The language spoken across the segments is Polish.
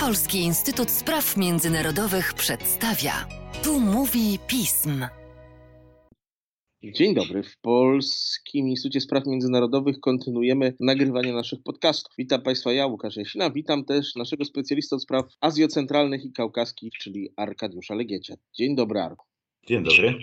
Polski Instytut Spraw Międzynarodowych przedstawia. Tu mówi pism. Dzień dobry. W Polskim Instytucie Spraw Międzynarodowych kontynuujemy nagrywanie naszych podcastów. Witam Państwa, ja Łukasz Jasina. Witam też naszego specjalista od spraw azjocentralnych i kaukaskich, czyli Arkadiusza Legiecia. Dzień dobry, Arku. Dzień dobry.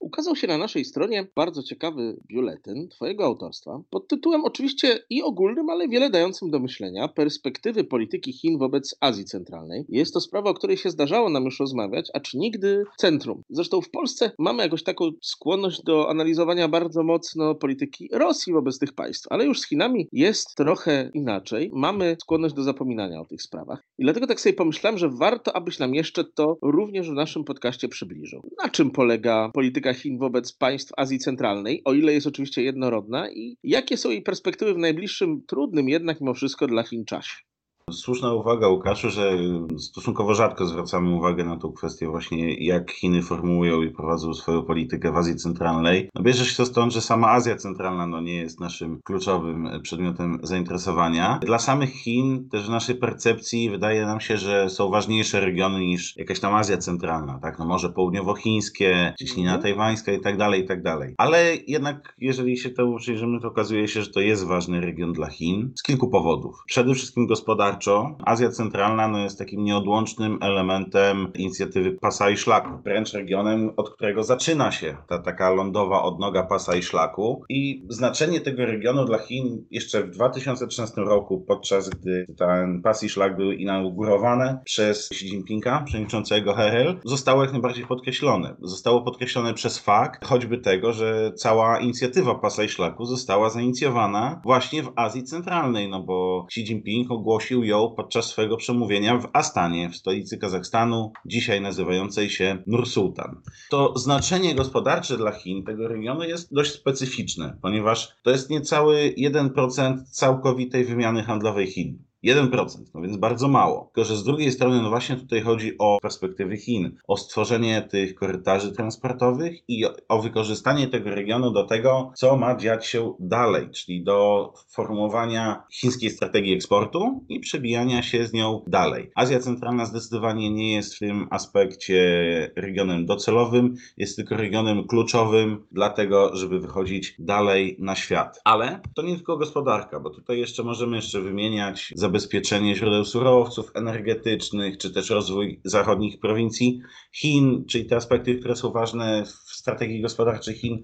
Ukazał się na naszej stronie bardzo ciekawy biuletyn Twojego autorstwa pod tytułem oczywiście i ogólnym, ale wiele dającym do myślenia perspektywy polityki Chin wobec Azji Centralnej. Jest to sprawa, o której się zdarzało nam już rozmawiać, a czy nigdy centrum. Zresztą w Polsce mamy jakoś taką skłonność do analizowania bardzo mocno polityki Rosji wobec tych państw, ale już z Chinami jest trochę inaczej. Mamy skłonność do zapominania o tych sprawach. I dlatego tak sobie pomyślałem, że warto, abyś nam jeszcze to również w naszym podcaście przybliżył. Na czym polega polityka Chin wobec państw Azji Centralnej, o ile jest oczywiście jednorodna i jakie są jej perspektywy w najbliższym, trudnym jednak mimo wszystko dla Chin czasie? Słuszna uwaga, Łukaszu, że stosunkowo rzadko zwracamy uwagę na tą kwestię właśnie, jak Chiny formułują i prowadzą swoją politykę w Azji Centralnej. No bierze się to stąd, że sama Azja Centralna no, nie jest naszym kluczowym przedmiotem zainteresowania. Dla samych Chin, też w naszej percepcji, wydaje nam się, że są ważniejsze regiony niż jakaś tam Azja Centralna, tak? No może południowochińskie, cieśnina mhm. tajwańska i tak dalej, i tak dalej. Ale jednak, jeżeli się to przyjrzymy, to okazuje się, że to jest ważny region dla Chin z kilku powodów. Przede wszystkim gospodarczy Azja Centralna no, jest takim nieodłącznym elementem inicjatywy pasa i szlaku, wręcz regionem, od którego zaczyna się ta taka lądowa odnoga pasa i szlaku. I znaczenie tego regionu dla Chin jeszcze w 2013 roku, podczas gdy ten pas i szlak były inaugurowane przez Xi Jinpinga, przewodniczącego HRL, zostało jak najbardziej podkreślone. Zostało podkreślone przez fakt choćby tego, że cała inicjatywa pasa i szlaku została zainicjowana właśnie w Azji Centralnej, no bo Xi Jinping ogłosił ją podczas swojego przemówienia w Astanie, w stolicy Kazachstanu, dzisiaj nazywającej się Nursultan. To znaczenie gospodarcze dla Chin tego regionu jest dość specyficzne, ponieważ to jest niecały 1% całkowitej wymiany handlowej Chin. 1%, no więc bardzo mało. Tylko, że z drugiej strony, no właśnie tutaj chodzi o perspektywy Chin, o stworzenie tych korytarzy transportowych i o wykorzystanie tego regionu do tego, co ma dziać się dalej, czyli do formułowania chińskiej strategii eksportu i przebijania się z nią dalej. Azja Centralna zdecydowanie nie jest w tym aspekcie regionem docelowym, jest tylko regionem kluczowym dla tego, żeby wychodzić dalej na świat. Ale to nie tylko gospodarka, bo tutaj jeszcze możemy jeszcze wymieniać zabezpieczenie źródeł surowców energetycznych, czy też rozwój zachodnich prowincji Chin, czyli te aspekty, które są ważne w strategii gospodarczej Chin,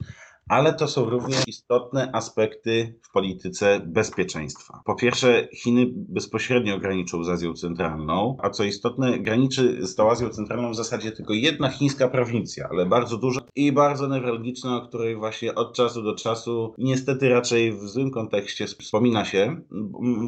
ale to są również istotne aspekty w polityce bezpieczeństwa. Po pierwsze, Chiny bezpośrednio graniczą z Azją Centralną, a co istotne, graniczy z tą Azją Centralną w zasadzie tylko jedna chińska prowincja, ale bardzo duża i bardzo newralgiczna, o której właśnie od czasu do czasu, niestety raczej w złym kontekście wspomina się.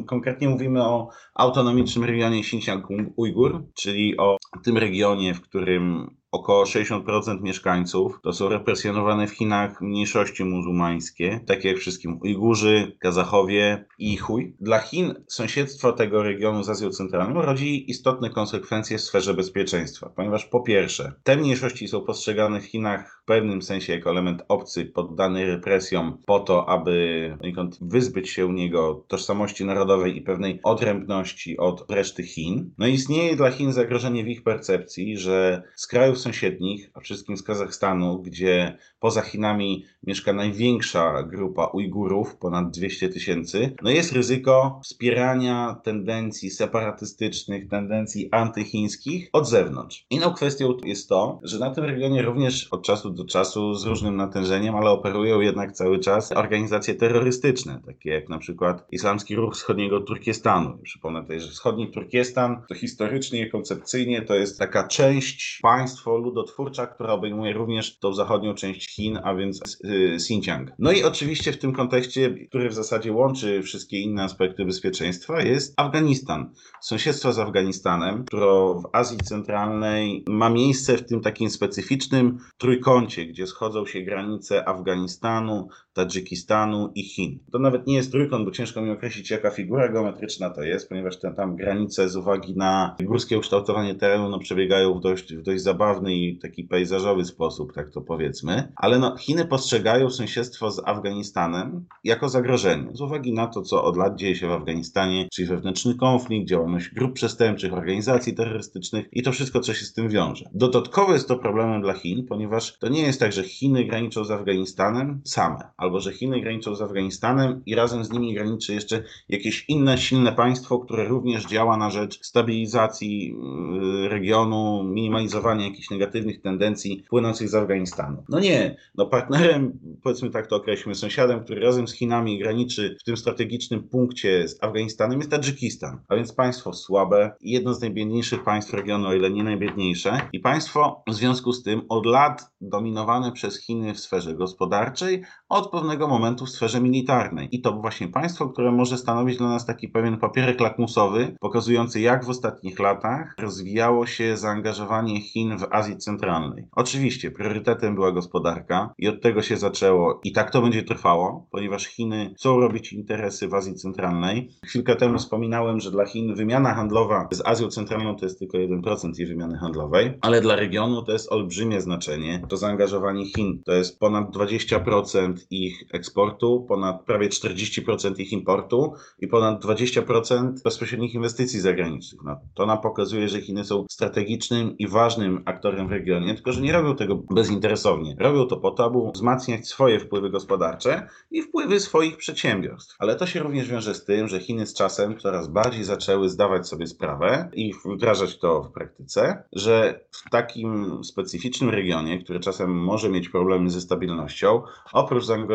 Konkretnie mówimy o autonomicznym regionie Xinjiang-Ujgur, czyli o tym regionie, w którym Około 60% mieszkańców to są represjonowane w Chinach mniejszości muzułmańskie, takie jak wszystkim Ujgurzy, Kazachowie i Chuj. Dla Chin sąsiedztwo tego regionu z Azją Centralną rodzi istotne konsekwencje w sferze bezpieczeństwa, ponieważ po pierwsze, te mniejszości są postrzegane w Chinach pewnym sensie jako element obcy, poddany represjom po to, aby wyzbyć się u niego tożsamości narodowej i pewnej odrębności od reszty Chin. No istnieje dla Chin zagrożenie w ich percepcji, że z krajów sąsiednich, a wszystkim z Kazachstanu, gdzie poza Chinami mieszka największa grupa Ujgurów, ponad 200 tysięcy, no jest ryzyko wspierania tendencji separatystycznych, tendencji antychińskich od zewnątrz. Inną kwestią jest to, że na tym regionie również od czasu do czasu z różnym natężeniem, ale operują jednak cały czas organizacje terrorystyczne, takie jak na przykład Islamski Ruch Wschodniego Turkestanu. Przypomnę tutaj, że wschodni Turkestan to historycznie koncepcyjnie to jest taka część państwo ludotwórcza, która obejmuje również tą zachodnią część Chin, a więc y, Xinjiang. No i oczywiście w tym kontekście, który w zasadzie łączy wszystkie inne aspekty bezpieczeństwa, jest Afganistan. Sąsiedztwo z Afganistanem, które w Azji Centralnej ma miejsce w tym takim specyficznym trójkącie, gdzie schodzą się granice Afganistanu, Tadżykistanu i Chin. To nawet nie jest trójkąt, bo ciężko mi określić, jaka figura geometryczna to jest, ponieważ te, tam granice z uwagi na górskie ukształtowanie terenu no, przebiegają w dość, w dość zabawny i taki pejzażowy sposób, tak to powiedzmy. Ale no, Chiny postrzegają sąsiedztwo z Afganistanem jako zagrożenie, z uwagi na to, co od lat dzieje się w Afganistanie, czyli wewnętrzny konflikt, działalność grup przestępczych, organizacji terrorystycznych i to wszystko, co się z tym wiąże. Dodatkowo jest to problemem dla Chin, ponieważ to nie jest tak, że Chiny graniczą z Afganistanem same, albo że Chiny graniczą z Afganistanem i razem z nimi graniczy jeszcze jakieś inne silne państwo, które również działa na rzecz stabilizacji yy, regionu, minimalizowania jakichś negatywnych tendencji płynących z Afganistanu. No nie, no partnerem, powiedzmy tak to określmy, sąsiadem, który razem z Chinami graniczy w tym strategicznym punkcie z Afganistanem jest Tadżykistan, a więc państwo słabe, jedno z najbiedniejszych państw regionu, o ile nie najbiedniejsze i państwo w związku z tym od lat dominowane przez Chiny w sferze gospodarczej, od pewnego momentu w sferze militarnej. I to właśnie państwo, które może stanowić dla nas taki pewien papierek lakmusowy, pokazujący jak w ostatnich latach rozwijało się zaangażowanie Chin w Azji Centralnej. Oczywiście priorytetem była gospodarka i od tego się zaczęło i tak to będzie trwało, ponieważ Chiny chcą robić interesy w Azji Centralnej. Chwilkę temu wspominałem, że dla Chin wymiana handlowa z Azją Centralną to jest tylko 1% jej wymiany handlowej, ale dla regionu to jest olbrzymie znaczenie. To zaangażowanie Chin to jest ponad 20% ich eksportu, ponad prawie 40% ich importu i ponad 20% bezpośrednich inwestycji zagranicznych. No, to nam pokazuje, że Chiny są strategicznym i ważnym aktorem w regionie, tylko że nie robią tego bezinteresownie. Robią to po to, aby wzmacniać swoje wpływy gospodarcze i wpływy swoich przedsiębiorstw. Ale to się również wiąże z tym, że Chiny z czasem coraz bardziej zaczęły zdawać sobie sprawę i wdrażać to w praktyce, że w takim specyficznym regionie, który czasem może mieć problemy ze stabilnością, oprócz zaangażowania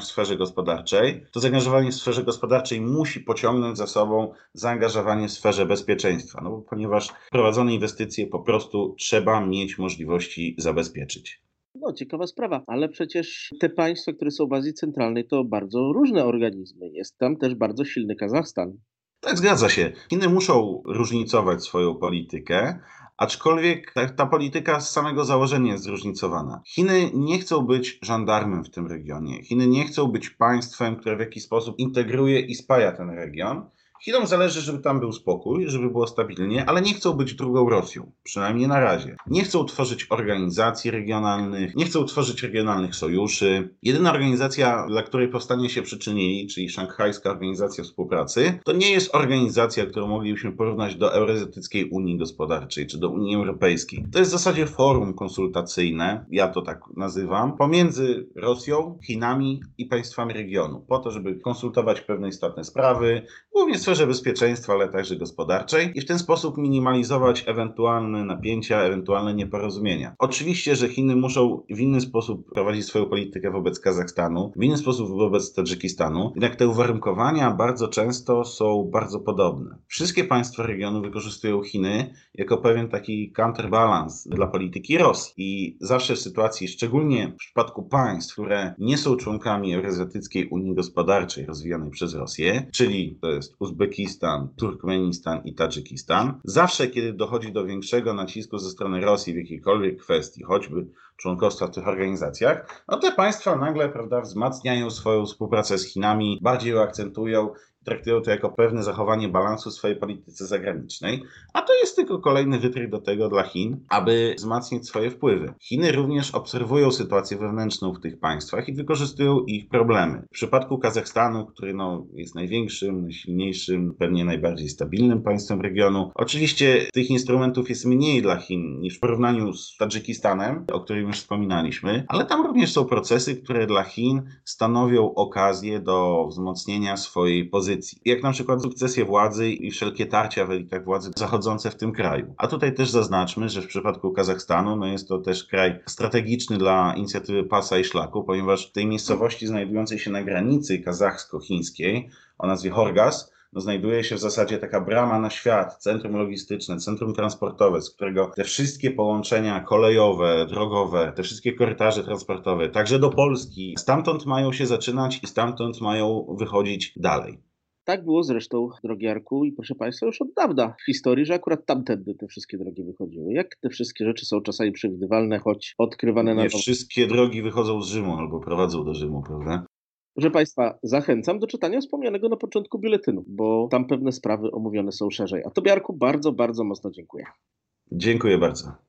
w sferze gospodarczej, to zaangażowanie w sferze gospodarczej musi pociągnąć za sobą zaangażowanie w sferze bezpieczeństwa, no ponieważ prowadzone inwestycje po prostu trzeba mieć możliwości zabezpieczyć. No, ciekawa sprawa, ale przecież te państwa, które są w Azji Centralnej, to bardzo różne organizmy. Jest tam też bardzo silny Kazachstan. Tak, zgadza się. Chiny muszą różnicować swoją politykę, aczkolwiek ta, ta, polityka z samego założenia jest zróżnicowana. Chiny nie chcą być żandarmem w tym regionie. Chiny nie chcą być państwem, które w jakiś sposób integruje i spaja ten region. Chinom zależy, żeby tam był spokój, żeby było stabilnie, ale nie chcą być drugą Rosją, przynajmniej na razie. Nie chcą tworzyć organizacji regionalnych, nie chcą tworzyć regionalnych sojuszy. Jedyna organizacja, dla której powstanie się przyczynili, czyli Szanghajska Organizacja Współpracy, to nie jest organizacja, którą moglibyśmy porównać do Euroazjatyckiej Unii Gospodarczej czy do Unii Europejskiej. To jest w zasadzie forum konsultacyjne, ja to tak nazywam, pomiędzy Rosją, Chinami i państwami regionu, po to, żeby konsultować pewne istotne sprawy, głównie sferze bezpieczeństwa, ale także gospodarczej i w ten sposób minimalizować ewentualne napięcia, ewentualne nieporozumienia. Oczywiście, że Chiny muszą w inny sposób prowadzić swoją politykę wobec Kazachstanu, w inny sposób wobec Tadżykistanu, jednak te uwarunkowania bardzo często są bardzo podobne. Wszystkie państwa regionu wykorzystują Chiny jako pewien taki counterbalance dla polityki Rosji i zawsze w sytuacji, szczególnie w przypadku państw, które nie są członkami Eurazjatyckiej Unii Gospodarczej rozwijanej przez Rosję, czyli to jest Uzbekistan, Uzbekistan, Turkmenistan i Tadżykistan. Zawsze, kiedy dochodzi do większego nacisku ze strony Rosji w jakiejkolwiek kwestii, choćby członkostwa w tych organizacjach, no te państwa nagle, prawda, wzmacniają swoją współpracę z Chinami, bardziej ją akcentują traktują to jako pewne zachowanie balansu w swojej polityce zagranicznej, a to jest tylko kolejny wytrych do tego dla Chin, aby wzmacniać swoje wpływy. Chiny również obserwują sytuację wewnętrzną w tych państwach i wykorzystują ich problemy. W przypadku Kazachstanu, który no, jest największym, najsilniejszym, pewnie najbardziej stabilnym państwem regionu, oczywiście tych instrumentów jest mniej dla Chin niż w porównaniu z Tadżykistanem, o którym już wspominaliśmy, ale tam również są procesy, które dla Chin stanowią okazję do wzmocnienia swojej pozycji jak na przykład sukcesję władzy i wszelkie tarcia w elitach władzy zachodzące w tym kraju. A tutaj też zaznaczmy, że w przypadku Kazachstanu no jest to też kraj strategiczny dla inicjatywy Pasa i Szlaku, ponieważ w tej miejscowości znajdującej się na granicy kazachsko-chińskiej o nazwie Horgas no, znajduje się w zasadzie taka brama na świat, centrum logistyczne, centrum transportowe, z którego te wszystkie połączenia kolejowe, drogowe, te wszystkie korytarze transportowe, także do Polski, stamtąd mają się zaczynać i stamtąd mają wychodzić dalej. Tak było zresztą, drogi Arku, i proszę Państwa, już od dawna w historii, że akurat tamtędy te wszystkie drogi wychodziły. Jak te wszystkie rzeczy są czasami przewidywalne, choć odkrywane na Nie wszystkie drogi wychodzą z Rzymu albo prowadzą do Rzymu, prawda? Proszę Państwa, zachęcam do czytania wspomnianego na początku biuletynu, bo tam pewne sprawy omówione są szerzej. A Tobie, Arku, bardzo, bardzo mocno dziękuję. Dziękuję bardzo.